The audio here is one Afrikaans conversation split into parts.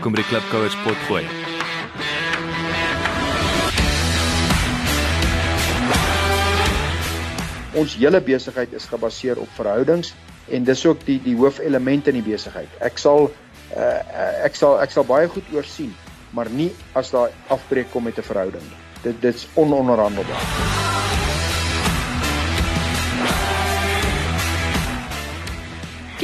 Welkom by die Klipkouers potgooi. Ons hele besigheid is gebaseer op verhoudings en dis ook die die hoofelement in die besigheid. Ek sal uh, ek sal ek sal baie goed oorsien, maar nie as daar afbreek kom met 'n verhouding nie. Dit dit's ononderhandelbaar.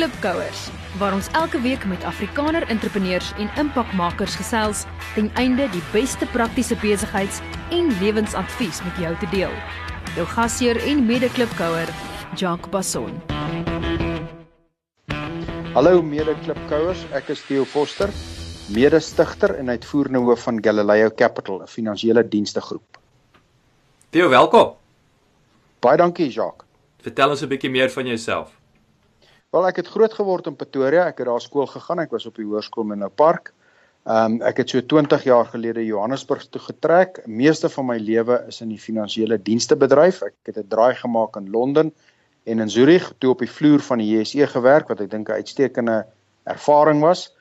Klipkouers waar ons elke week met Afrikaner entrepreneurs en impakmakers gesels ten einde die beste praktiese besigheids- en lewensadvies met jou te deel. Jou gasheer en mede-klipkouer, Jacques Basson. Hallo mede-klipkouers, ek is Theo Foster, mede-stigter en uitvoerende hoof van Galileo Capital, 'n finansiële dienste groep. Theo, welkom. Baie dankie, Jacques. Vertel ons 'n bietjie meer van jouself. Wel ek het groot geword in Pretoria. Ek het daar skool gegaan. Ek was op die hoërskool Menlo Park. Ehm um, ek het so 20 jaar gelede Johannesburg toe getrek. Meeste van my lewe is in die finansiële dienste bedryf. Ek het 'n draai gemaak in Londen en in Zurich toe op die vloer van die JSE gewerk wat ek dink 'n uitstekende ervaring was.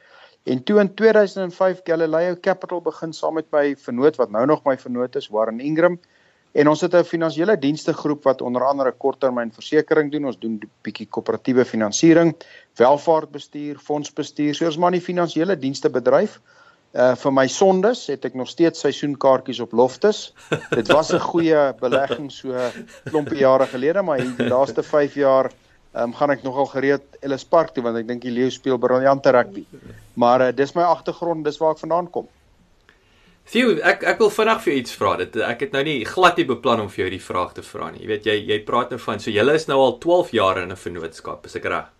En toe in 2005 Galileo Capital begin saam met my vernoot wat nou nog my vernoot is, Warren Ingram. En ons het 'n finansiële dienste groep wat onder andere korttermynversekering doen. Ons doen 'n bietjie koöperatiewe finansiering, welvaartbestuur, fondsbestuur. So ons maar die finansiële dienste bedryf. Uh vir my sondes het ek nog steeds seisoenkaartjies op Loftus. Dit was 'n goeie belegging so klompie jare gelede, maar die laaste 5 jaar ehm um, gaan ek nogal gereed Ellis Park toe want ek dink die leeu speel briljante rugby. Maar uh, dis my agtergrond, dis waar ek vandaan kom. Theo, ek ek wil vinnig vir jou iets vra. Dit ek het nou nie glad nie beplan om vir jou die vraag te vra nie. Jy weet jy jy praat nou van so julle is nou al 12 jaar in 'n vennootskap, is ek reg?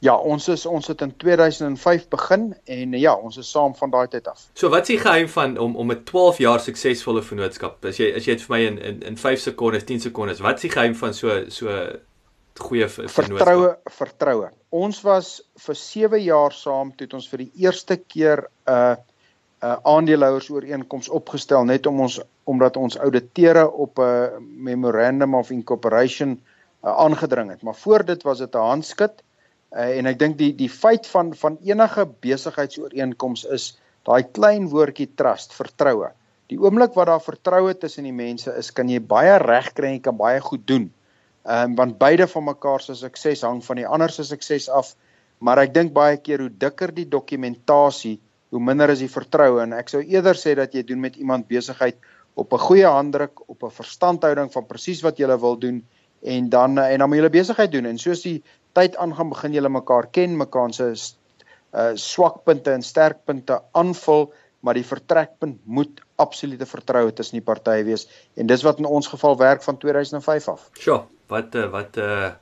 Ja, ons is ons het in 2005 begin en ja, ons is saam van daai tyd af. So wat is die geheim van om om 'n 12 jaar suksesvolle vennootskap? As jy as jy dit vir my in in in 5 sekondes, 10 sekondes, wat is die geheim van so so goeie vennootskap? Vertroue, vertroue. Ons was vir 7 jaar saam toe het ons vir die eerste keer 'n uh, uh, aandeelhouersooreenkoms opgestel net om ons omdat ons auditeure op 'n uh, memorandum of incorporation uh, aangedring het. Maar voor dit was dit 'n handskrif uh, en ek dink die die feit van van enige besigheidsooreenkoms is daai klein woordjie trust, vertroue. Die oomblik wat daar vertroue tussen die mense is, kan jy baie reg kry en jy kan baie goed doen. Ehm um, want beide van mekaar se sukses hang van die ander se sukses af. Maar ek dink baie keer hoe dikker die dokumentasie hoe minder is die vertroue en ek sou eerder sê dat jy doen met iemand besigheid op 'n goeie handdruk, op 'n verstandhouding van presies wat jy wil doen en dan en dan moet jy besigheid doen en soos die tyd aangaan begin julle mekaar ken, mekaar se uh swakpunte en sterkpunte aanvul, maar die vertrekpunt moet absolute vertroue tussen die partye wees en dis wat in ons geval werk van 2005 af. Sjoe, wat uh, wat uh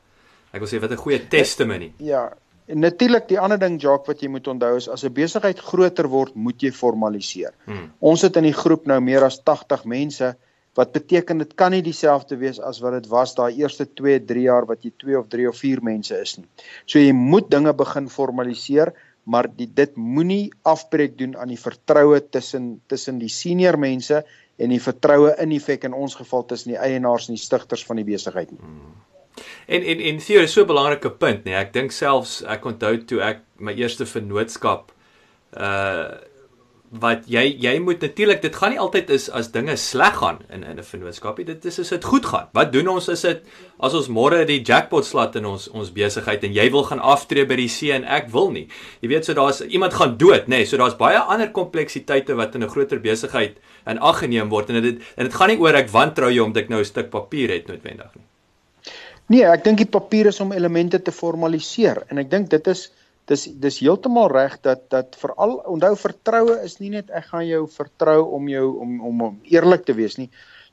ek wil sê wat 'n goeie testimony. Ja, En natuurlik die ander ding Jacques wat jy moet onthou is as 'n besigheid groter word, moet jy formaliseer. Hmm. Ons het in die groep nou meer as 80 mense wat beteken dit kan nie dieselfde wees as wat dit was daai eerste 2, 3 jaar wat jy 2 of 3 of 4 mense is nie. So jy moet dinge begin formaliseer, maar die, dit moenie afbreek doen aan die vertroue tussen tussen die senior mense en die vertroue in effek in ons geval tussen die eienaars en die stigters van die besigheid nie. Hmm. En en en jy is so 'n belangrike punt. Nee. Ek dink selfs ek onthou toe ek my eerste vennootskap uh wat jy jy moet natuurlik dit gaan nie altyd is as dinge sleg gaan in in 'n vennootskapie. Dit is as dit goed gaan. Wat doen ons as dit as ons môre die jackpot slat in ons ons besigheid en jy wil gaan aftree by die see en ek wil nie. Jy weet so daar's iemand gaan dood nê. Nee. So daar's baie ander kompleksiteite wat in 'n groter besigheid in ag geneem word en dit en dit gaan nie oor ek wantrou jou omdat ek nou 'n stuk papier het noodwendig nie. Nee, ek dink die papier is om elemente te formaliseer en ek dink dit is dis dis heeltemal reg dat dat veral onthou vertroue is nie net ek gaan jou vertrou om jou om om, om eerlik te wees nie.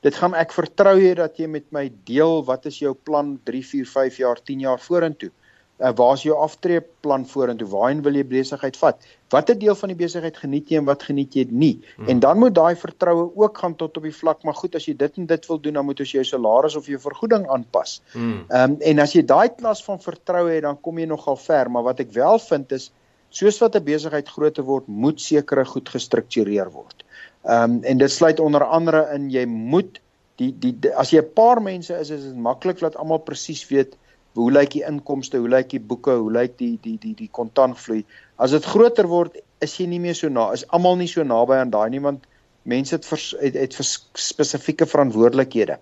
Dit gaan ek vertrou jy dat jy met my deel wat is jou plan 3, 4, 5 jaar, 10 jaar vorentoe uh, waar is jou aftreeplan vorentoe? Waarheen wil jy besigheid vat? Watter deel van die besigheid geniet jy en wat geniet jy nie? Hmm. En dan moet daai vertroue ook gaan tot op die vlak, maar goed, as jy dit en dit wil doen, dan moet jy jou salaris of jou vergoeding aanpas. Hmm. Ehm um, en as jy daai klas van vertroue het, dan kom jy nogal ver, maar wat ek wel vind is soos wat 'n besigheid groter word, moet sekere goed gestruktureer word. Ehm um, en dit sluit onder andere in jy moet die die, die as jy 'n paar mense is, is dit maklik dat almal presies weet hoe lyk die inkomste, hoe lyk die boeke, hoe lyk die die die die kontantvloei. As dit groter word is jy nie meer so na is almal nie so naby aan daai nie want mense het vers, het, het vers, spesifieke verantwoordelikhede.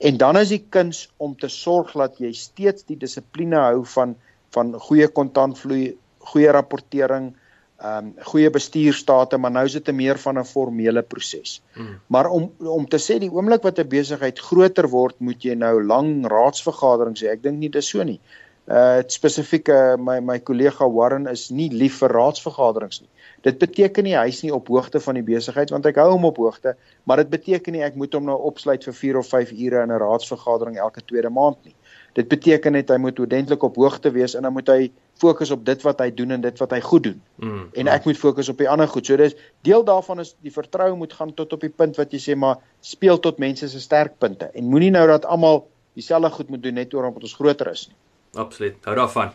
En dan is die kuns om te sorg dat jy steeds die dissipline hou van van goeie kontantvloei, goeie rapportering, ehm um, goeie bestuurstate, maar nou is dit 'n meer van 'n formele proses. Hmm. Maar om om te sê die oomblik wat 'n besigheid groter word, moet jy nou lang raadsvergaderings hê. Ek dink nie dis so nie. Uh spesifiek uh, my my kollega Warren is nie lief vir raadsvergaderings nie. Dit beteken nie hy's nie op hoogte van die besigheid want ek hou hom op hoogte, maar dit beteken nie ek moet hom nou opsluit vir 4 of 5 ure in 'n raadsvergadering elke tweede maand nie. Dit beteken net hy moet oordentlik op hoogte wees en dan moet hy fokus op dit wat hy doen en dit wat hy goed doen. Mm, en ek mm. moet fokus op die ander goed. So dis deel daarvan is die vertroue moet gaan tot op die punt wat jy sê maar speel tot mense se sterkpunte en moenie nou dat almal dieselfde goed moet doen net oor omdat ons groter is nie. Absoluut. Hou daarvan.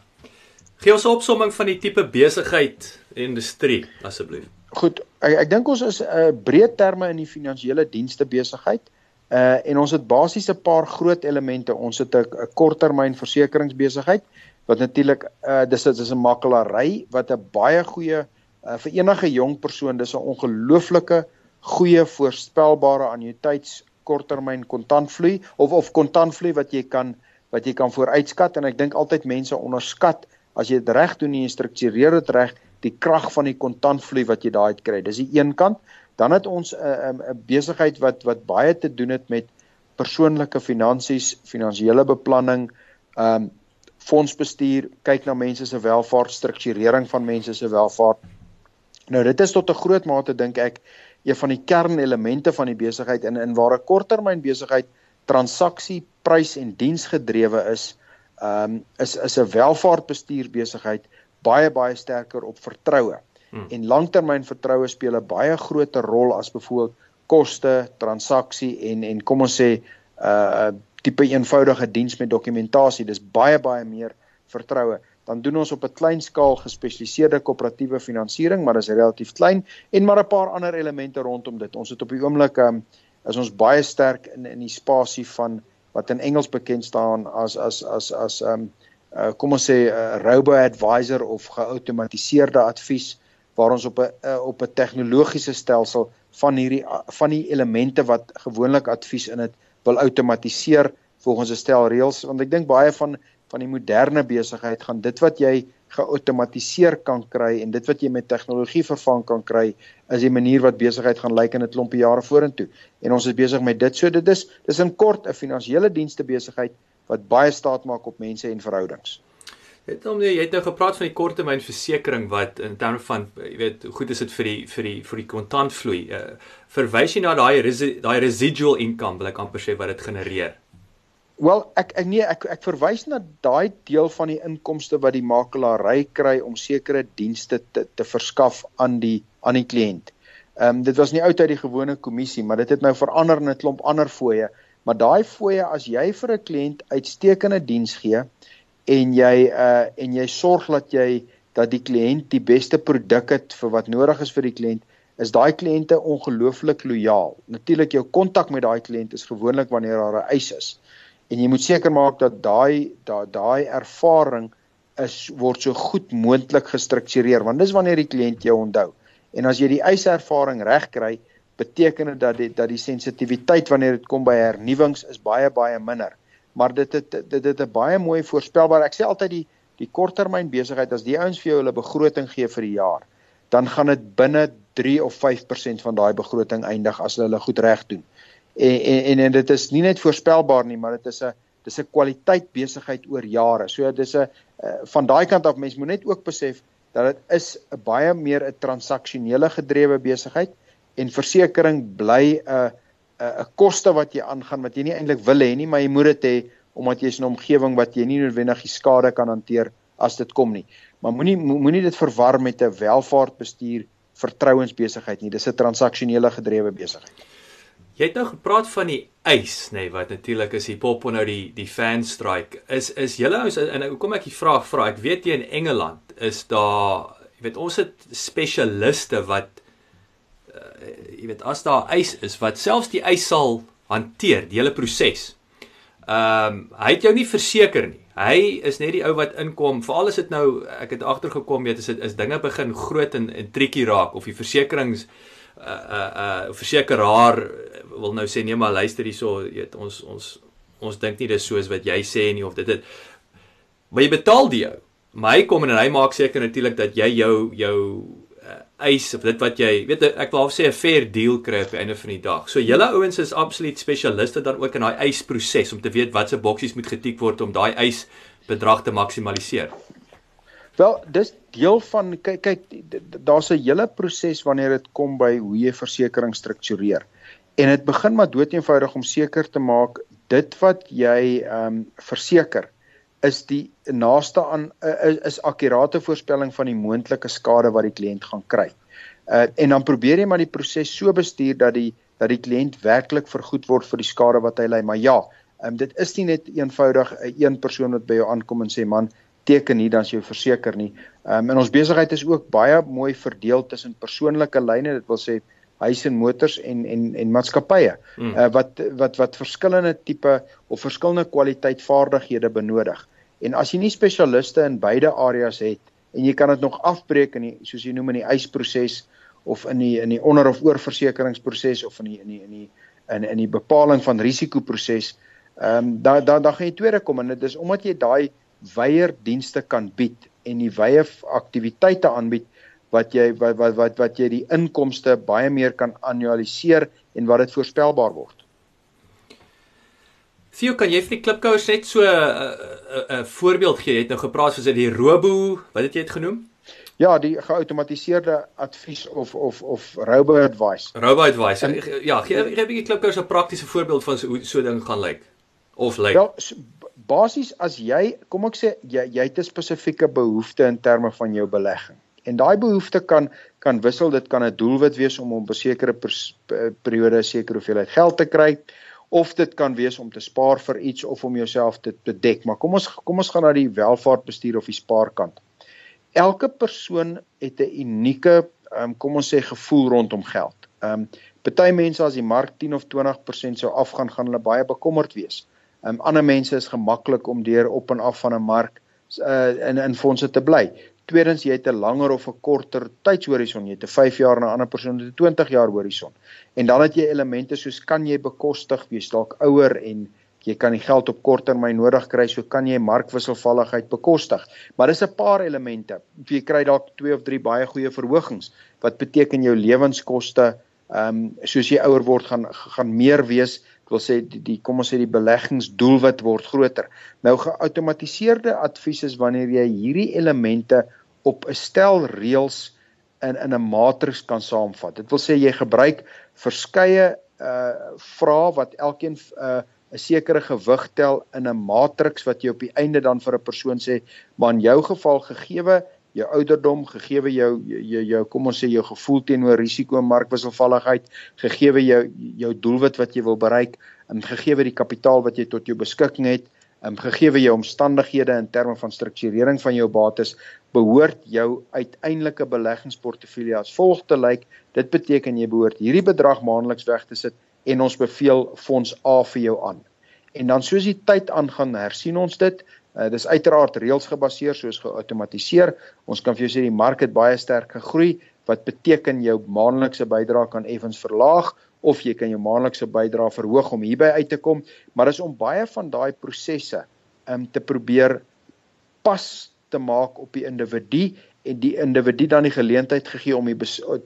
Gee ons 'n opsomming van die tipe besigheid industrie asseblief. Goed, ek, ek dink ons is 'n uh, breë terme in die finansiële dienste besigheid. Uh en ons het basies 'n paar groot elemente. Ons het 'n korttermyn versekeringsbesigheid wat natuurlik uh dis dit is 'n makelary wat 'n baie goeie uh, vir enige jong persoon dis 'n ongelooflike goeie voorspelbare annuïteits korttermyn kontantvloei of of kontantvloei wat jy kan wat jy kan vooruitskat en ek dink altyd mense onderskat as jy dit reg doen en jy struktureer dit reg die krag van die kontantvloei wat jy daai uit kry. Dis die een kant. Dan het ons 'n uh, 'n uh, besigheid wat wat baie te doen het met persoonlike finansies, finansiële beplanning, ehm um, fondsbestuur, kyk na mense se welvaart, strukturering van mense se welvaart. Nou dit is tot 'n groot mate dink ek een van die kernelemente van die besigheid in in waar 'n korttermyn besigheid transaksie, prys en diensgedrewe is, ehm um, is is 'n welvaartbestuur besigheid baie baie sterker op vertroue. Hmm. En langtermynvertroue speel 'n baie groter rol as byvoorbeeld koste, transaksie en en kom ons sê 'n uh, tipe eenvoudige diens met dokumentasie. Dis baie baie meer vertroue. Dan doen ons op 'n klein skaal gespesialiseerde koöperatiewe finansiering, maar dis relatief klein en maar 'n paar ander elemente rondom dit. Ons het op die oomblik um, is ons baie sterk in in die spasie van wat in Engels bekend staan as as as as um uh, kom ons sê 'n uh, robo advisor of geautomatiseerde advies waar ons op 'n uh, op 'n tegnologiese stelsel van hierdie van die elemente wat gewoonlik advies in dit wil outomatiseer volgens 'n stel reëls want ek dink baie van van die moderne besigheid gaan dit wat jy geautomatiseer kan kry en dit wat jy met tegnologie vervang kan kry is die manier wat besigheid gaan lyk in 'n klompie jare vorentoe. En ons is besig met dit. So dit is dis in kort 'n finansiële dienste besigheid wat baie staat maak op mense en verhoudings. Het om jy het nou gepraat van die korttermynversekering wat in terme van jy weet goed is dit vir die vir die vir die kontantvloei. Uh, verwys jy na daai daai residual income wil ek amper sê wat dit genereer. Wel ek ek nee ek ek verwys na daai deel van die inkomste wat die makelary kry om sekere dienste te te verskaf aan die aan die kliënt. Ehm um, dit was nie oud uit die gewone kommissie, maar dit het nou verander in 'n klomp ander fooie. Maar daai fooie as jy vir 'n kliënt uitstekende diens gee, en jy uh en jy sorg dat jy dat die kliënt die beste produk het vir wat nodig is vir die kliënt, is daai kliënte ongelooflik lojaal. Natuurlik jou kontak met daai kliënt is gewoonlik wanneer daar 'n eis is. En jy moet seker maak dat daai daai ervaring is word so goed moontlik gestruktureer want dis wanneer die kliënt jou onthou. En as jy die eiservaring reg kry, beteken dit dat die dat die sensitiwiteit wanneer dit kom by hernuwings is baie baie minder maar dit het dit het 'n baie mooi voorspelbaar. Ek sê altyd die die korttermyn besigheid as die ouens vir jou hulle begroting gee vir die jaar, dan gaan dit binne 3 of 5% van daai begroting eindig as hulle goed reg doen. En, en en en dit is nie net voorspelbaar nie, maar dit is 'n dis 'n kwaliteit besigheid oor jare. So dis 'n uh, van daai kant af mens moet net ook besef dat dit is 'n baie meer 'n transaksionele gedrewe besigheid en versekerings bly 'n uh, 'n uh, koste wat jy aangaan wat jy nie eintlik wil hê nie, maar jy moet dit hê omdat jy is in 'n omgewing wat jy nie noodwendig die skade kan hanteer as dit kom nie. Maar moenie moenie dit verwar met 'n welvaartbestuur vertrouensbesigheid nie. Dis 'n transaksionele gedrewe besigheid. Jy het nou gepraat van die eis, nê, nee, wat natuurlik is hier pop nou die die fan strike. Is is julle ouens en hoekom ek die vraag vra? Ek weet jy in Engeland is daar, jy weet ons het spesialiste wat jy weet as daar eis is wat selfs die eis sal hanteer, die hele proses. Ehm um, hy het jou nie verseker nie. Hy is net die ou wat inkom. Veral as dit nou ek het agtergekom weet as dit is dinge begin groot en, en triekie raak of die versekerings uh uh uh versekeraar wil nou sê nee maar luister hierso, jy weet ons ons ons dink nie dis soos wat jy sê nie of dit dit maar jy betaal die ou. Maar hy kom en hy maak seker natuurlik dat jy jou jou eis of dit wat jy weet ek wil sê 'n fair deal kry op die einde van die dag. So julle ouens is absoluut spesialiste dan ook in daai eisproses om te weet watse boksies moet getik word om daai eis bedrag te maksimaliseer. Wel, dis deel van kyk kyk daar's 'n hele proses wanneer dit kom by hoe jy versekerings struktureer. En dit begin maar doeteenvoudig om seker te maak dit wat jy ehm um, verseker is die naaste aan is, is akkurate voorspelling van die moontlike skade wat die kliënt gaan kry. Uh en dan probeer jy maar die proses so bestuur dat die dat die kliënt werklik vergoed word vir die skade wat hy ly. Maar ja, um, dit is nie net eenvoudig 'n een persoon wat by jou aankom en sê man, teken nie dan jy verseker nie. Um en ons besigheid is ook baie mooi verdeel tussen persoonlike lyne, dit wil sê huis en motors en en en maatskappye mm. uh, wat wat wat verskillende tipe of verskillende kwaliteit vaardighede benodig. En as jy nie spesialiste in beide areas het en jy kan dit nog afbreek in die soos jy noem in die eisproses of in die in die onder of oorversekeringsproses of in die in die in die in in die bepaling van risikoproses, ehm um, dan dan dan gaan jy tweede kom en dit is omdat jy daai weier dienste kan bied en die wye aktiwiteite aanbied wat jy wat wat wat wat jy die inkomste baie meer kan annualiseer en wat dit voorspelbaar word. Theo, kan jy vir die klipkouers net so 'n uh, 'n uh, uh, voorbeeld gee? Jy het nou gepraat soos dit die Robo, wat het jy dit genoem? Ja, die geautomatiseerde advies of of of Robo Advice. Robo Advice. En, ja, gee gee 'n bietjie klipkouers 'n praktiese voorbeeld van hoe so, so ding gaan lyk of lyk. Wel, basies as jy, kom ek sê jy jy het 'n spesifieke behoefte in terme van jou belegging. En daai behoefte kan kan wissel, dit kan 'n doelwit wees om op 'n sekere periode 'n sekere hoeveelheid geld te kry of dit kan wees om te spaar vir iets of om jouself te bedek. Maar kom ons kom ons gaan na die welvaartbestuur of die spaarkant. Elke persoon het 'n unieke um, kom ons sê gevoel rondom geld. Ehm um, party mense as die mark 10 of 20% sou afgaan, gaan hulle baie bekommerd wees. Ehm um, ander mense is gemaklik om deur op en af van 'n mark uh, in in fondse te bly. Tweedens jy het 'n langer of 'n korter tydshorison, jy het 'n 5 jaar na 'n ander persoon het 'n 20 jaar horison. En dan het jy elemente soos kan jy bekostig, jy's dalk ouer en jy kan die geld op kort termyn nodig kry, so kan jy markwisselvalligheid bekostig. Maar dis 'n paar elemente. Jy kry dalk 2 of 3 baie goeie verhogings wat beteken jou lewenskoste ehm um, soos jy ouer word gaan gaan meer wees Ek wil sê die, die kom ons sê die beleggingsdoelwit word groter. Nou geautomatiseerde advies is wanneer jy hierdie elemente op 'n stel reëls in in 'n matriks kan saamvat. Dit wil sê jy gebruik verskeie uh vrae wat elkeen 'n uh, 'n sekere gewig tel in 'n matriks wat jy op die einde dan vir 'n persoon sê, maar in jou geval gegeewe jou ouderdom, gegeewe jou jou jou kom ons sê jou gevoel teenoor risiko en markwisselvalligheid, gegeewe jou jou doelwit wat jy wil bereik, en gegeewe die kapitaal wat jy tot jou beskikking het, en gegeewe jou omstandighede in terme van strukturering van jou bates, behoort jou uiteindelike beleggingsportefeulje as volg te lyk. Dit beteken jy behoort hierdie bedrag maandeliks weg te sit en ons beveel fonds A vir jou aan. En dan soos die tyd aangaan, hersien ons dit Uh, dis uiteraard reëls gebaseer soos geautomatiseer. Ons kan vir jou sê die mark het baie sterk gegroei wat beteken jou maandelikse bydrae kan effens verlaag of jy kan jou maandelikse bydrae verhoog om hierby uit te kom, maar dis om baie van daai prosesse um te probeer pas te maak op die individu en die individu dan die geleentheid gegee om die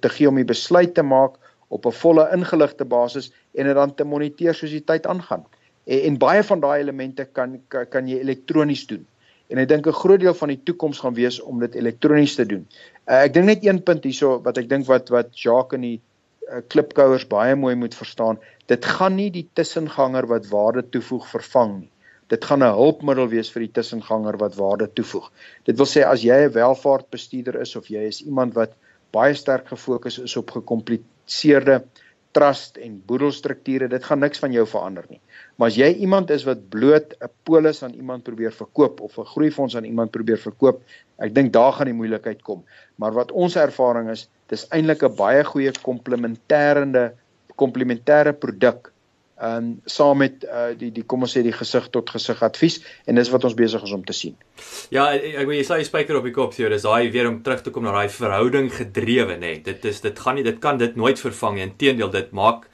te gee om die besluit te maak op 'n volle ingeligte basis en dit dan te moniteer soos die tyd aangaan en, en baie van daai elemente kan, kan kan jy elektronies doen. En ek dink 'n groot deel van die toekoms gaan wees om dit elektronies te doen. Uh, ek dink net een punt hierso wat ek dink wat wat Jacques en die uh, klipkouers baie mooi moet verstaan, dit gaan nie die tussenganger wat waarde toevoeg vervang nie. Dit gaan 'n hulpmiddel wees vir die tussenganger wat waarde toevoeg. Dit wil sê as jy 'n welvaartbestuurder is of jy is iemand wat baie sterk gefokus is op gekompliseerde trust en boedelstrukture, dit gaan niks van jou verander nie. Maar as jy iemand is wat bloot 'n polis aan iemand probeer verkoop of 'n groeifonds aan iemand probeer verkoop, ek dink daar gaan die moeilikheid kom. Maar wat ons ervaring is, dis eintlik 'n baie goeie komplementêrende komplementêre produk ehm um, saam met uh, die die kom ons sê die gesig tot gesig advies en dis wat ons besig is om te sien. Ja, ek wil jy sê jy spyker op die kop hier, dis daai weer om terug te kom na daai verhouding gedrewe nê. Nee. Dit is dit gaan nie dit kan dit nooit vervang nie. Inteendeel dit maak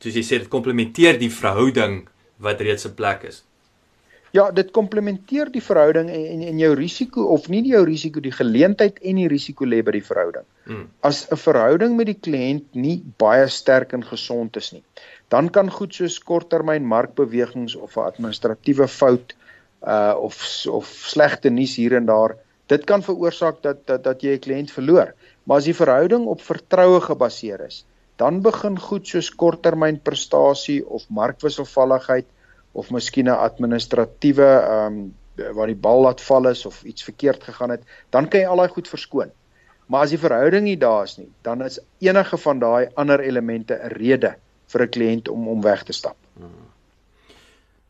soos jy sê dit komplementeer die verhouding wat reeds in plek is. Ja, dit komplementeer die verhouding en, en en jou risiko of nie jou risiko die geleentheid en die risiko lê by die verhouding. Hmm. As 'n verhouding met die kliënt nie baie sterk en gesond is nie, dan kan goed soos korttermyn markbewegings of 'n administratiewe fout uh of of slegte nuus hier en daar dit kan veroorsaak dat dat dat jy 'n kliënt verloor. Maar as die verhouding op vertroue gebaseer is, dan begin goed soos korttermyn prestasie of markwisselvalligheid of miskien 'n administratiewe ehm um, waar die bal laat val is of iets verkeerd gegaan het, dan kan jy al daai goed verskoon. Maar as die verhouding nie daar is nie, dan is enige van daai ander elemente 'n rede vir 'n kliënt om om weg te stap.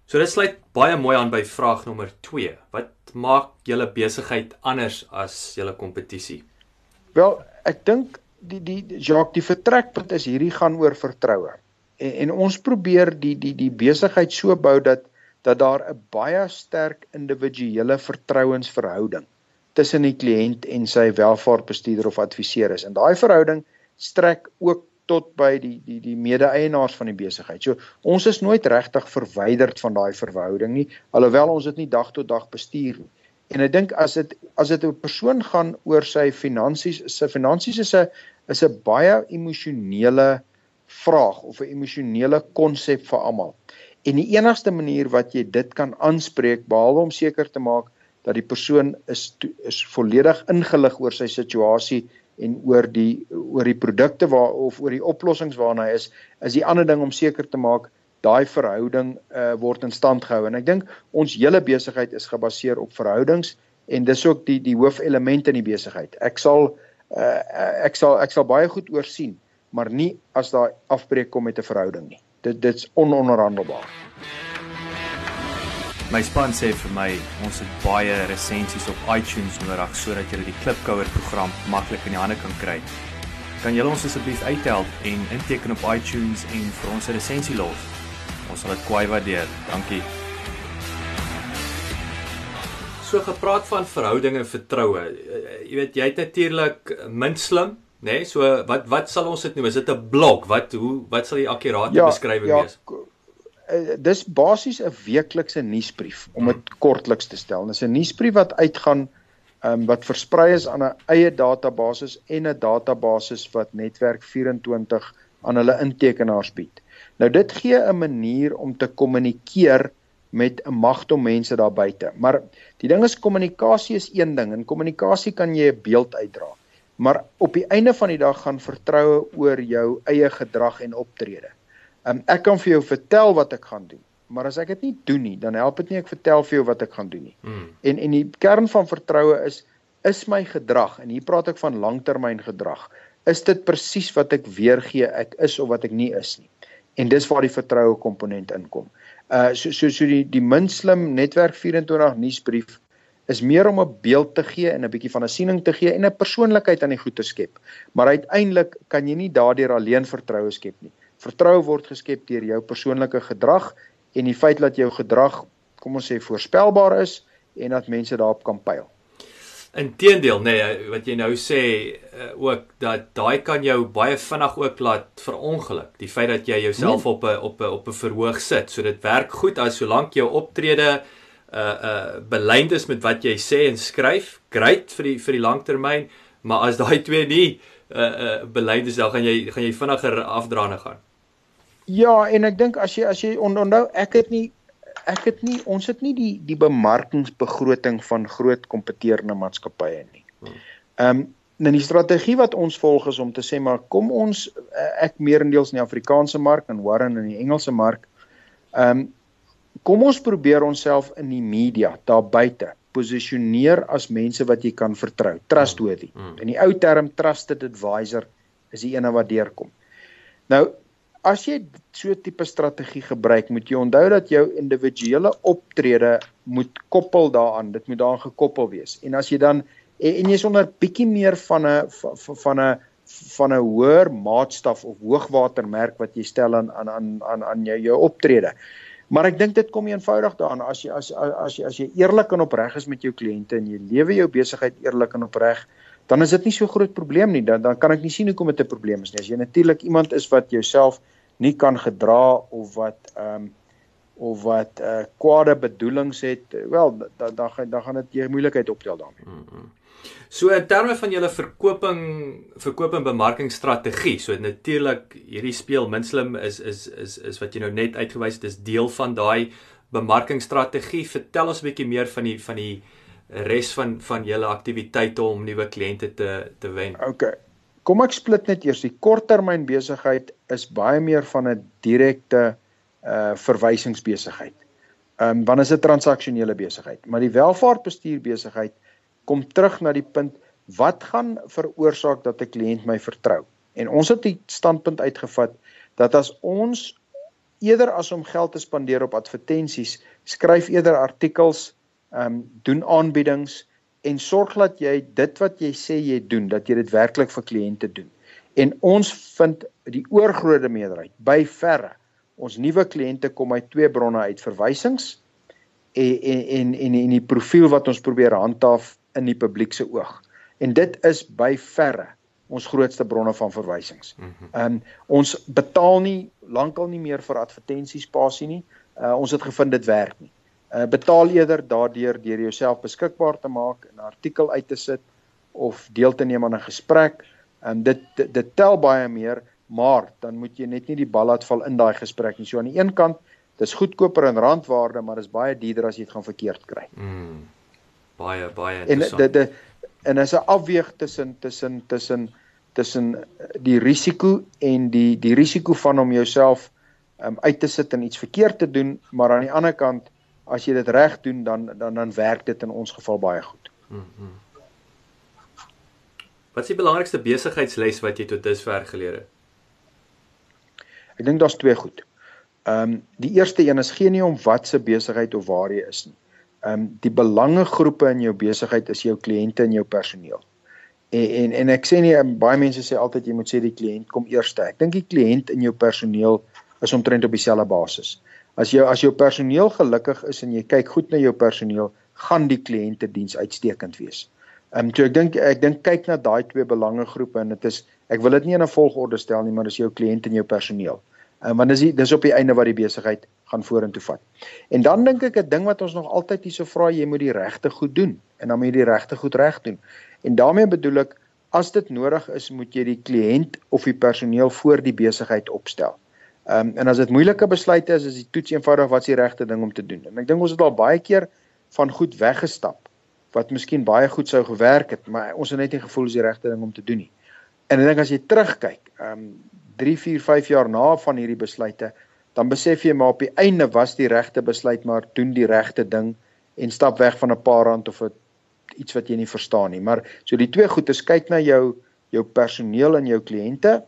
So dit sluit baie mooi aan by vraag nommer 2. Wat maak julle besigheid anders as julle kompetisie? Wel, ek dink die die Jacques, die vertrekpunt is hierdie gaan oor vertroue. En, en ons probeer die die die besigheid so bou dat dat daar 'n baie sterk individuele vertrouensverhouding tussen die kliënt en sy welvaartbestuurder of adviseur is. En daai verhouding strek ook tot by die die die mede-eienaars van die besigheid. So ons is nooit regtig verwyderd van daai verhouding nie, alhoewel ons dit nie dag tot dag bestuur nie. En ek dink as dit as dit 'n persoon gaan oor sy finansies, sy finansies is 'n is 'n baie emosionele vraag of 'n emosionele konsep vir almal. En die enigste manier wat jy dit kan aanspreek behalwe om seker te maak dat die persoon is is volledig ingelig oor sy situasie en oor die oor die produkte waar of oor die oplossings waarna hy is is die ander ding om seker te maak daai verhouding uh, word in stand gehou en ek dink ons hele besigheid is gebaseer op verhoudings en dis ook die die hoofelement in die besigheid ek sal uh, ek sal ek sal baie goed oorsien maar nie as daai afbreek kom met 'n verhouding nie dit dit's ononderhandelbaar My span sê vir my ons het baie resensies op iTunes nodig sodat jy die Klipkouer program maklik in die hande kan kry. Kan julle ons asseblief uithelp en inteken op iTunes en vir ons 'n resensie los? Ons sal dit kwai waardeer. Dankie. So gepraat van verhoudinge en vertroue. Jy weet jy het natuurlik min slim, nê? Nee? So wat wat sal ons dit noem? Is dit 'n blok? Wat hoe wat sal die akkurate ja, beskrywing ja, wees? Uh, dis basies 'n weeklikse nuusbrief om dit hmm. kortliks te stel. Dis 'n nuusbrief wat uitgaan um, wat versprei is aan 'n eie database en 'n database wat netwerk 24 aan hulle intekenaars bied. Nou dit gee 'n manier om te kommunikeer met 'n magtom mense daar buite. Maar die ding is kommunikasie is een ding en kommunikasie kan jy 'n beeld uitdra. Maar op die einde van die dag gaan vertroue oor jou eie gedrag en optrede. Um, ek kan vir jou vertel wat ek gaan doen, maar as ek dit nie doen nie, dan help dit nie ek vertel vir jou wat ek gaan doen nie. Mm. En en die kern van vertroue is is my gedrag en hier praat ek van langtermyn gedrag. Is dit presies wat ek weergee ek is of wat ek nie is nie? En dis waar die vertroue komponent inkom. Uh so so so die die minslim netwerk 24 nuusbrief is meer om 'n beeld te gee en 'n bietjie van 'n siening te gee en 'n persoonlikheid aan die goed te skep. Maar uiteindelik kan jy nie daardeur alleen vertroue skep nie. Vertroue word geskep deur jou persoonlike gedrag en die feit dat jou gedrag, kom ons sê, voorspelbaar is en dat mense daarop kan pyl. Inteendeel, nee, wat jy nou sê uh, ook dat daai kan jou baie vinnig ook laat verongeluk. Die feit dat jy jouself nee. op 'n op 'n op 'n verhoog sit, so dit werk goed as solank jou optrede uh uh belynd is met wat jy sê en skryf, great vir die vir die langtermyn, maar as daai twee nie uh uh belynd is, dan gaan jy gaan jy vinniger afdraande gaan. Ja, en ek dink as jy as jy onthou, ek het nie ek het nie ons het nie die die bemarkingsbegroting van groot kompeterende maatskappye nie. Hmm. Ehm um, nou die strategie wat ons volg is om te sê maar kom ons eh, ek meerendeels in die Afrikaanse mark en Warren in die Engelse mark. Ehm um, kom ons probeer onsself in die media daar buite posisioneer as mense wat jy kan vertrou, trustworthy. Hmm. In die ou term trusted advisor is die ene wat deurkom. Nou as jy so 'n tipe strategie gebruik, moet jy onthou dat jou individuele optrede moet koppel daaraan. Dit moet daaraan gekoppel wees. En as jy dan en, jy's onder bietjie meer van 'n van 'n van 'n hoër maatstaf of hoogwatermerk wat jy stel aan aan aan aan aan jou jou optrede. Maar ek dink dit kom eenvoudig daaraan as jy as as jy as jy eerlik en opreg is met jou kliënte en jy lewe jou besigheid eerlik en opreg, dan is dit nie so groot probleem nie. Dan dan kan ek nie sien hoekom dit 'n probleem is nie. As jy natuurlik iemand is wat jouself nie kan gedra of wat ehm um, of wat uh kwade bedoelings het, wel dan dan gaan dan gaan dit jy moeilikheid optel daarmee. Mm -hmm. So in terme van julle verkoping, verkoop en bemarkingsstrategie, so natuurlik hierdie speel Minslim is is is is wat jy nou net uitgewys het, is deel van daai bemarkingsstrategie. Vertel ons 'n bietjie meer van die van die res van van julle aktiwiteite om nuwe kliënte te te wen. OK. Kom ek split net eers. Die korttermyn besigheid is baie meer van 'n direkte uh verwysingsbesigheid. Ehm um, wanneer is 'n transaksionele besigheid, maar die welvaartbestuur besigheid kom terug na die punt wat gaan veroorsaak dat 'n kliënt my vertrou. En ons het die standpunt uitgevat dat as ons eerder as om geld te spandeer op advertensies, skryf eerder artikels, ehm um, doen aanbiedings en sorg dat jy dit wat jy sê jy doen, dat jy dit werklik vir kliënte doen. En ons vind die oorgrootste meerderheid by verre ons nuwe kliënte kom uit twee bronne uit verwysings en en en en die profiel wat ons probeer handhaaf in die publiek se oog. En dit is by verre ons grootste bronne van verwysings. Mhm. Ehm um, ons betaal nie lankal nie meer vir advertensiespasie nie. Uh, ons het gevind dit werk nie. Uh, betaal eerder daardeur deur jouself beskikbaar te maak, 'n artikel uit te sit of deel te neem aan 'n gesprek. En um, dit, dit dit tel baie meer maar dan moet jy net nie die bal laat val in daai gesprek nie. So aan die een kant, dis goedkoper in randwaarde, maar dis baie duurder as jy dit gaan verkeerd kry. Mm. Baie baie interessant. En dit en is 'n afweeg tussen tussen tussen tussen die risiko en die die risiko van om jouself um, uit te sit en iets verkeerd te doen, maar aan die ander kant as jy dit reg doen dan dan dan werk dit in ons geval baie goed. Mm -hmm. Wat is die belangrikste besigheidsles wat jy tot dusver geleer het? Ek dink daar's twee goed. Ehm um, die eerste een is geen nie om wat se besigheid of waar jy is nie. Ehm um, die belangegroepe in jou besigheid is jou kliënte en jou personeel. En en en ek sê nie um, baie mense sê altyd jy moet sê die kliënt kom eerste. Ek dink die kliënt en jou personeel is omtrent op dieselfde basis. As jou as jou personeel gelukkig is en jy kyk goed na jou personeel, gaan die kliënte diens uitstekend wees. Ehm um, so ek dink ek dink kyk na daai twee belangegroepe en dit is ek wil dit nie in 'n volgorde stel nie, maar dis jou kliënt en jou personeel. En want dis dis op die einde wat die besigheid gaan vorentoe vat. En dan dink ek 'n ding wat ons nog altyd hierso vra, jy moet die regte goed doen en dan moet jy die regte goed reg doen. En daarmee bedoel ek as dit nodig is, moet jy die kliënt of die personeel voor die besigheid opstel. Ehm um, en as dit moeilike besluite is, is die toets eenvoudig wat se regte ding om te doen. En ek dink ons het al baie keer van goed weggestap wat miskien baie goed sou gewerk het, maar ons het net nie gevoel is die regte ding om te doen nie. En ek dink as jy terugkyk, ehm um, 3, 4, 5 jaar na van hierdie besluite, dan besef jy maar op die einde was die regte besluit maar doen die regte ding en stap weg van 'n paar rand of iets wat jy nie verstaan nie. Maar so die twee goed is kyk na jou jou personeel en jou kliënte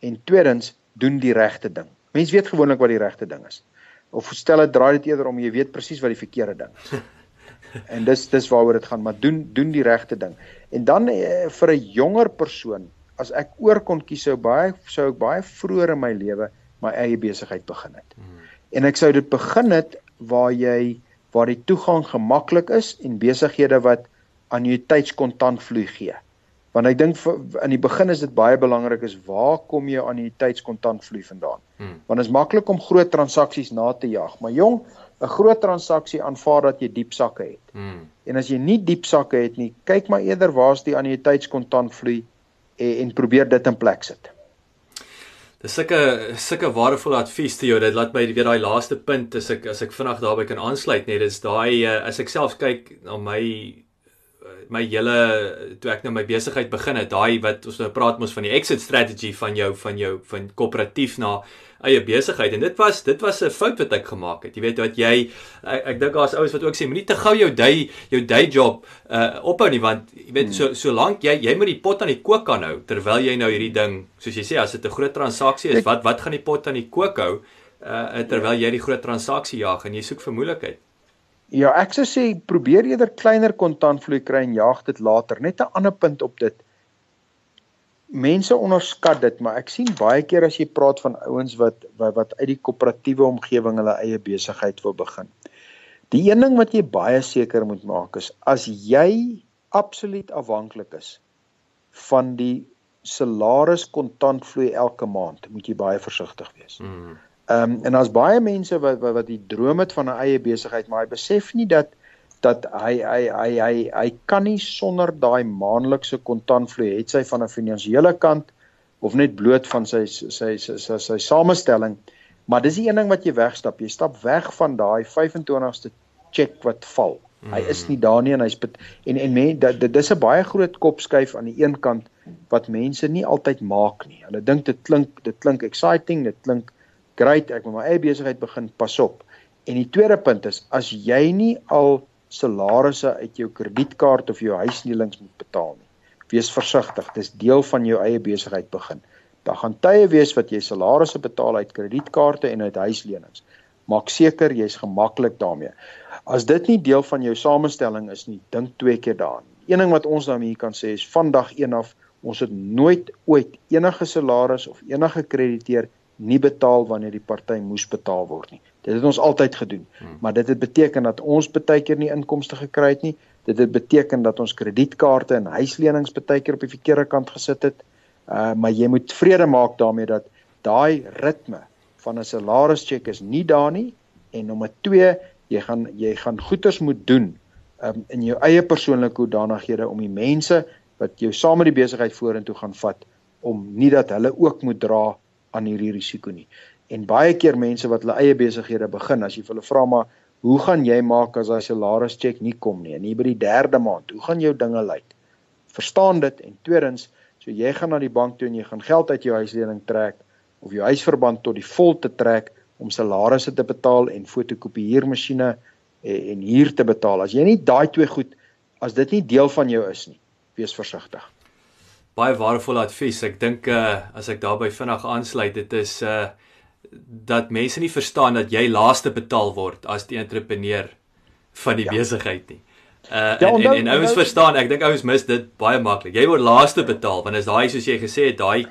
en tweedens doen die regte ding. Mense weet gewoonlik wat die regte ding is. Of stel dit draai dit eerder om jy weet presies wat die verkeerde ding is. en dis dis waaroor dit gaan, maar doen doen die regte ding. En dan eh, vir 'n jonger persoon as ek oor kon kies sou baie sou ek baie vroeër in my lewe my eie besigheid begin het. Hmm. En ek sou dit begin het waar jy waar die toegang gemaklik is en besighede wat annuïteitskontantvloei gee. Want ek dink in die begin is dit baie belangrik is waar kom jy annuïteitskontantvloei vandaan? Hmm. Want dit is maklik om groot transaksies na te jag, maar jong, 'n groot transaksie aanvaar dat jy diep sakke het. Hmm. En as jy nie diep sakke het nie, kyk maar eerder waar's die annuïteitskontantvloei en, en probeer dit in plek sit. Dis sulke sulke waardevolle advies te jou. Dit laat my weer daai laaste punt as ek as ek vinnig daarby kan aansluit net is daai uh, as ek self kyk na my my hele toe ek nou my besigheid begin het, daai wat ons nou praat mos van die exit strategy van jou van jou van koöperatief na eie besigheid en dit was dit was 'n fout wat ek gemaak het. Jy weet wat jy ek, ek dink daar's ouens wat ook sê moenie te gou jou day jou day job uh ophou nie want jy weet hmm. so solank jy jy moet die pot aan die kook kan hou terwyl jy nou hierdie ding soos jy sê as dit 'n groot transaksie is, wat wat gaan die pot aan die kook hou uh terwyl jy die groot transaksie jag en jy soek vir moeilikheid. Ja, ek sou sê probeer eerder kleiner kontantvloei kry en jag dit later. Net 'n ander punt op dit mense onderskat dit, maar ek sien baie keer as jy praat van ouens wat wat, wat uit die koöperatiewe omgewing hulle eie besigheid wil begin. Die een ding wat jy baie seker moet maak is as jy absoluut afhanklik is van die salaris kontantvloei elke maand, moet jy baie versigtig wees. Mm. Ehm um, en daar's baie mense wat wat, wat die droom het van 'n eie besigheid, maar hy besef nie dat dat hy hy hy hy hy kan nie sonder daai maandelikse kontantvloei het sy van 'n finansiële kant of net bloot van sy sy sy sy, sy, sy samestelling. Maar dis die een ding wat jy wegstap. Jy stap weg van daai 25ste cheque wat val. Hy is nie daar nie en hy's en en men dit dis 'n baie groot kopskuif aan die een kant wat mense nie altyd maak nie. Hulle dink dit klink dit klink exciting, dit klink great, ek moet my eie besigheid begin, pas op. En die tweede punt is as jy nie al salarisse uit jou kredietkaart of jou huislening moet betaal nie. Wees versigtig, dis deel van jou eie besigheid begin. Daar gaan tye wees wat jy salarisse betaal uit kredietkaarte en uit huislenings. Maak seker jy's gemaklik daarmee. As dit nie deel van jou samestelling is nie, dink twee keer daaraan. Een ding wat ons daarmee kan sê is vandag 1 af ons het nooit ooit enige salaris of enige krediteer nie betaal wanneer die party moes betaal word nie. Dit het ons altyd gedoen. Hmm. Maar dit het beteken dat ons baie keer nie inkomste gekry het nie. Dit het beteken dat ons kredietkaarte en huislenings baie keer op die verkeerde kant gesit het. Uh maar jy moet vrede maak daarmee dat daai ritme van 'n salarischeck is nie daar nie en nommer 2 jy gaan jy gaan goeders moet doen um, in jou eie persoonlike hoedanighede om die mense wat jou saam met die besigheid vorentoe gaan vat om nie dat hulle ook moet dra aan hierdie risiko nie. En baie keer mense wat hulle eie besighede begin, as jy hulle vra maar hoe gaan jy maak as daai salaris check nie kom nie en hier by die 3de maand, hoe gaan jou dinge lyk? Verstaan dit en tweedens, so jy gaan na die bank toe en jy gaan geld uit jou huislening trek of jou huisverband tot die vol te trek om salarisse te betaal en fotokopieermasjiene en, en huur te betaal. As jy nie daai twee goed as dit nie deel van jou is nie, wees versigtig baie waardevolle advies. Ek dink uh as ek daarby vinnig aansluit, dit is uh dat mense nie verstaan dat jy laaste betaal word as die entrepreneur van die ja. besigheid nie. Uh ja, en, en en ouens verstaan, ek dink ouens mis dit baie maklik. Jy word laaste betaal want as daai soos jy gesê het, daai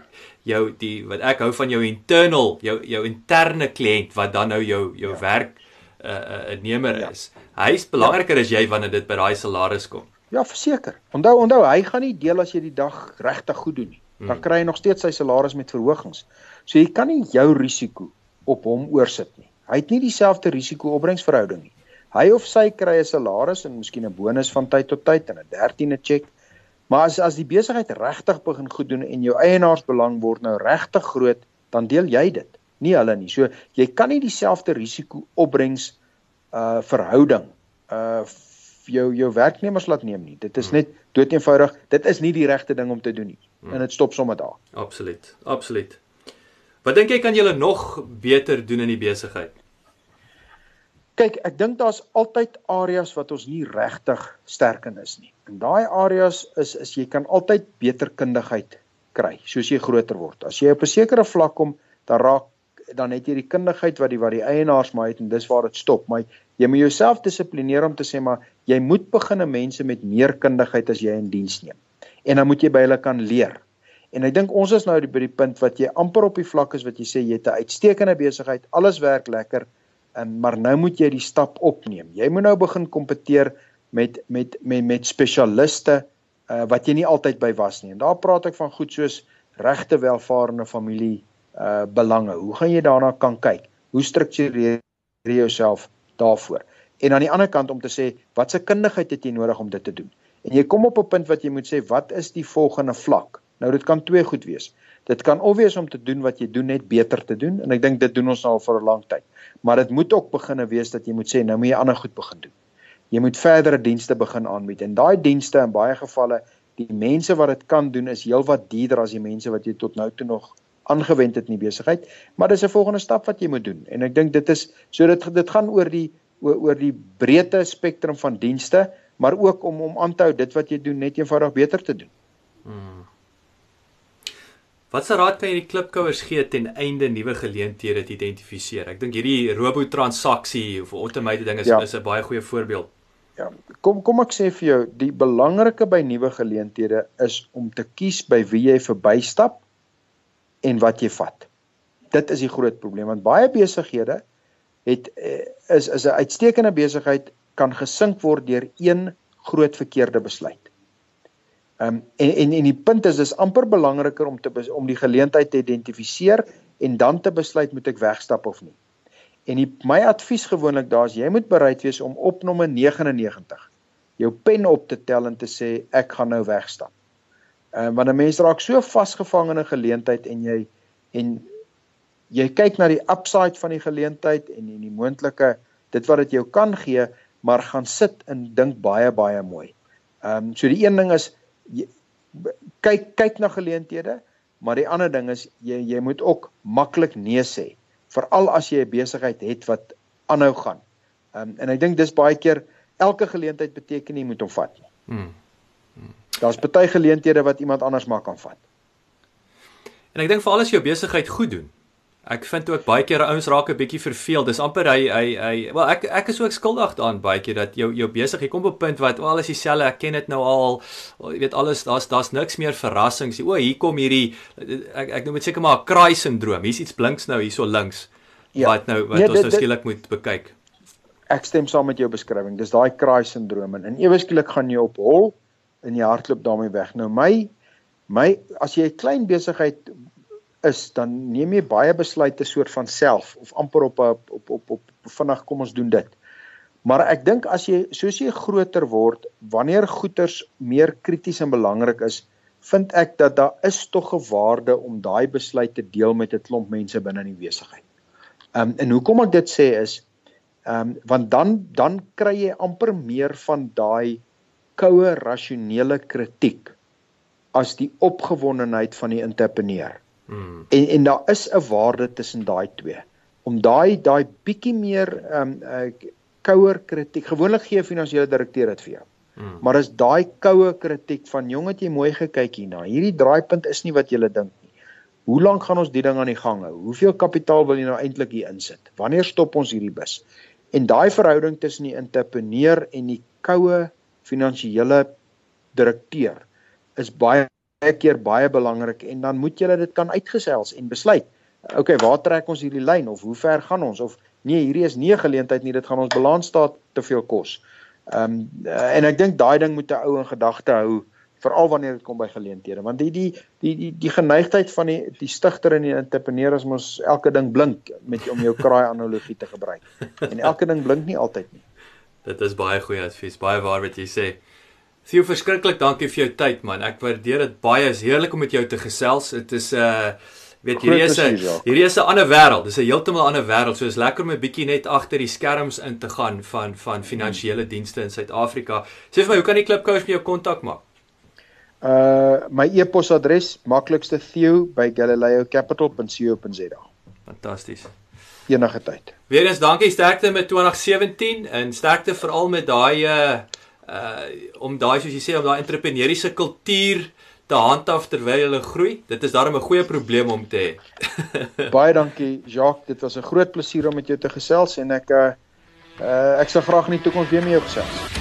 jou die wat ek hou van jou internal, jou jou interne kliënt wat dan nou jou jou ja. werk 'n uh, 'n uh, nemer ja. is. Hy's belangriker ja. as jy wanneer dit by daai salaris kom. Ja, verseker. Onthou, onthou, hy gaan nie deel as jy die dag regtig goed doen nie. Dan hmm. kry hy nog steeds sy salaris met verhogings. So jy kan nie jou risiko op hom oorsit nie. Hy het nie dieselfde risiko-opbrengsverhouding nie. Hy of sy kry 'n salaris en miskien 'n bonus van tyd tot tyd en 'n 13de cheque. Maar as as die besigheid regtig begin goed doen en jou eienaarsbelang word nou regtig groot, dan deel jy dit, nie hulle nie. So jy kan nie dieselfde risiko-opbrengs uh verhouding uh jou jou werknemers laat neem nie. Dit is hmm. net doeteenvoudig, dit is nie die regte ding om te doen nie. Hmm. En dit stop sommer daar. Absoluut. Absoluut. Wat dink jy kan julle nog beter doen in die besigheid? Kyk, ek dink daar's altyd areas wat ons nie regtig sterk in is nie. En daai areas is is jy kan altyd beter kundigheid kry soos jy groter word. As jy op 'n sekere vlak kom, dan raak dan het jy die kundigheid wat die wat die eienaars maar het en dis waar dit stop. Maar jy moet jouself dissiplineer om te sê maar jy moet begin mense met meer kundigheid as jy in diens neem. En dan moet jy by hulle kan leer. En ek dink ons is nou by die punt wat jy amper op die vlak is wat jy sê jy het 'n uitstekende besigheid, alles werk lekker, en maar nou moet jy die stap opneem. Jy moet nou begin kompeteer met met met met spesialiste uh, wat jy nie altyd by was nie. En daar praat ek van goed soos regte welvarende familie uh belange. Hoe gaan jy daarna kan kyk? Hoe struktureer jy jouself daarvoor? En aan die ander kant om te sê watse kundigheid het jy nodig om dit te doen? En jy kom op 'n punt wat jy moet sê wat is die volgende vlak? Nou dit kan twee goed wees. Dit kan of wees om te doen wat jy doen net beter te doen en ek dink dit doen ons al vir 'n lang tyd. Maar dit moet ook beginne wees dat jy moet sê nou moet jy ander goed begin doen. Jy moet verdere dienste begin aanbied en daai dienste in baie gevalle die mense wat dit kan doen is heelwat duurder as die mense wat jy tot nou toe nog aangewend het in die besigheid, maar dis 'n volgende stap wat jy moet doen. En ek dink dit is so dit dit gaan oor die oor, oor die breedte spektrum van dienste, maar ook om om aan te hou dit wat jy doen net eenvoudig beter te doen. Hmm. Wat se raad kan jy die klipkouers gee ten einde nuwe geleenthede te identifiseer? Ek dink hierdie robo transaksie of automated ding is ja. is 'n baie goeie voorbeeld. Ja, kom kom ek sê vir jou, die belangrike by nuwe geleenthede is om te kies by wie jy verbystap en wat jy vat. Dit is die groot probleem want baie besighede het eh, is is 'n uitstekende besigheid kan gesink word deur een groot verkeerde besluit. Ehm um, en en en die punt is dis amper belangriker om te om die geleentheid te identifiseer en dan te besluit moet ek wegstap of nie. En die, my advies gewoonlik daar is jy moet bereid wees om op nommer 99 jou pen op te tel en te sê ek gaan nou wegstap. Ehm um, want 'n mens raak so vasgevang in 'n geleentheid en jy en jy kyk na die upside van die geleentheid en en die moontlike dit wat dit jou kan gee, maar gaan sit en dink baie baie mooi. Ehm um, so die een ding is jy, kyk kyk na geleenthede, maar die ander ding is jy jy moet ook maklik nee sê, veral as jy 'n besigheid het wat aanhou gaan. Ehm um, en ek dink dis baie keer elke geleentheid beteken nie moet hom vat nie. Daar's baie geleenthede wat iemand anders maar kan vat. En ek dink veral as jy jou besigheid goed doen, Ek vind ook baie keer ouens raak 'n bietjie verveeld. Dis amper hy hy hy wel ek ek is ook skuldig daaraan baie keer dat jou jou besig jy kom op 'n punt wat al is dieselfde. Ek ken dit nou al. Jy weet alles daar's daar's niks meer verrassings. O, hier kom hierdie ek ek noem dit seker maar 'n kraai sindroom. Hier's iets blinks nou hierso links. Ja. Wat nou wat nee, ons nou skielik moet bekyk. Ek stem saam met jou beskrywing. Dis daai kraai sindroom en ewe skielik gaan jy op hol en jy hardloop daarmee weg. Nou my my as jy 'n klein besigheid is dan neem jy baie besluite soort van self of amper op op op op, op vinnig kom ons doen dit. Maar ek dink as jy soos jy groter word, wanneer goeders meer krities en belangrik is, vind ek dat daar is tog 'n waarde om daai besluit te deel met 'n klomp mense binne in die besigheid. Ehm um, en hoekom ek dit sê is ehm um, want dan dan kry jy amper meer van daai koue rasionele kritiek as die opgewondenheid van die entrepreneur. Mm. En en daar is 'n waarde tussen daai twee. Om daai daai bietjie meer ehm um, uh, kouer kritiek. Gewoonlik gee 'n finansiële direkteur dit vir jou. Mm. Maar as daai koue kritiek van jong het jy mooi gekyk hierna. Hierdie draaipunt is nie wat jy dink nie. Hoe lank gaan ons die ding aan die gang hou? Hoeveel kapitaal wil jy nou eintlik hier insit? Wanneer stop ons hierdie bus? En daai verhouding tussen die entrepreneur en die koue finansiële direkteur is baie baie keer baie belangrik en dan moet jy dit kan uitgesels en besluit. Okay, waar trek ons hierdie lyn of hoe ver gaan ons of nee, hierdie is nie 'n geleentheid nie, dit gaan ons balansstaat te veel kos. Ehm um, en ek dink daai ding moet 'n ou in gedagte hou veral wanneer dit kom by geleenthede want die die die die die geneigtheid van die die stigter en die entrepreneur is mos elke ding blink met om jou kraai analogie te gebruik. En elke ding blink nie altyd nie. Dit is baie goeie advies, baie waar wat jy sê. Theo verskriklik dankie vir jou tyd man. Ek waardeer dit baie. Is heerlik om met jou te gesels. Dit is 'n uh, eh, weet hierdie is 'n hierdie is 'n ander wêreld. Dis 'n heeltemal ander wêreld. So is lekker om 'n bietjie net agter die skerms in te gaan van van finansiële dienste in Suid-Afrika. Sê vir my, hoe kan die Klipkous met jou kontak maak? Uh my e-posadres maklikste theo@galileocapital.co.za. Fantasties. Enige tyd. Weerens dankie sterkte met 2017 en sterkte veral met daai uh uh om daai soos jy sê om daai entrepreneursiese kultuur te handhaaf terwyl hulle groei. Dit is daarom 'n goeie probleem om te hê. Baie dankie Jacques, dit was 'n groot plesier om met jou te gesels en ek uh, uh ek sal graag in die toekoms weer met jou gesels.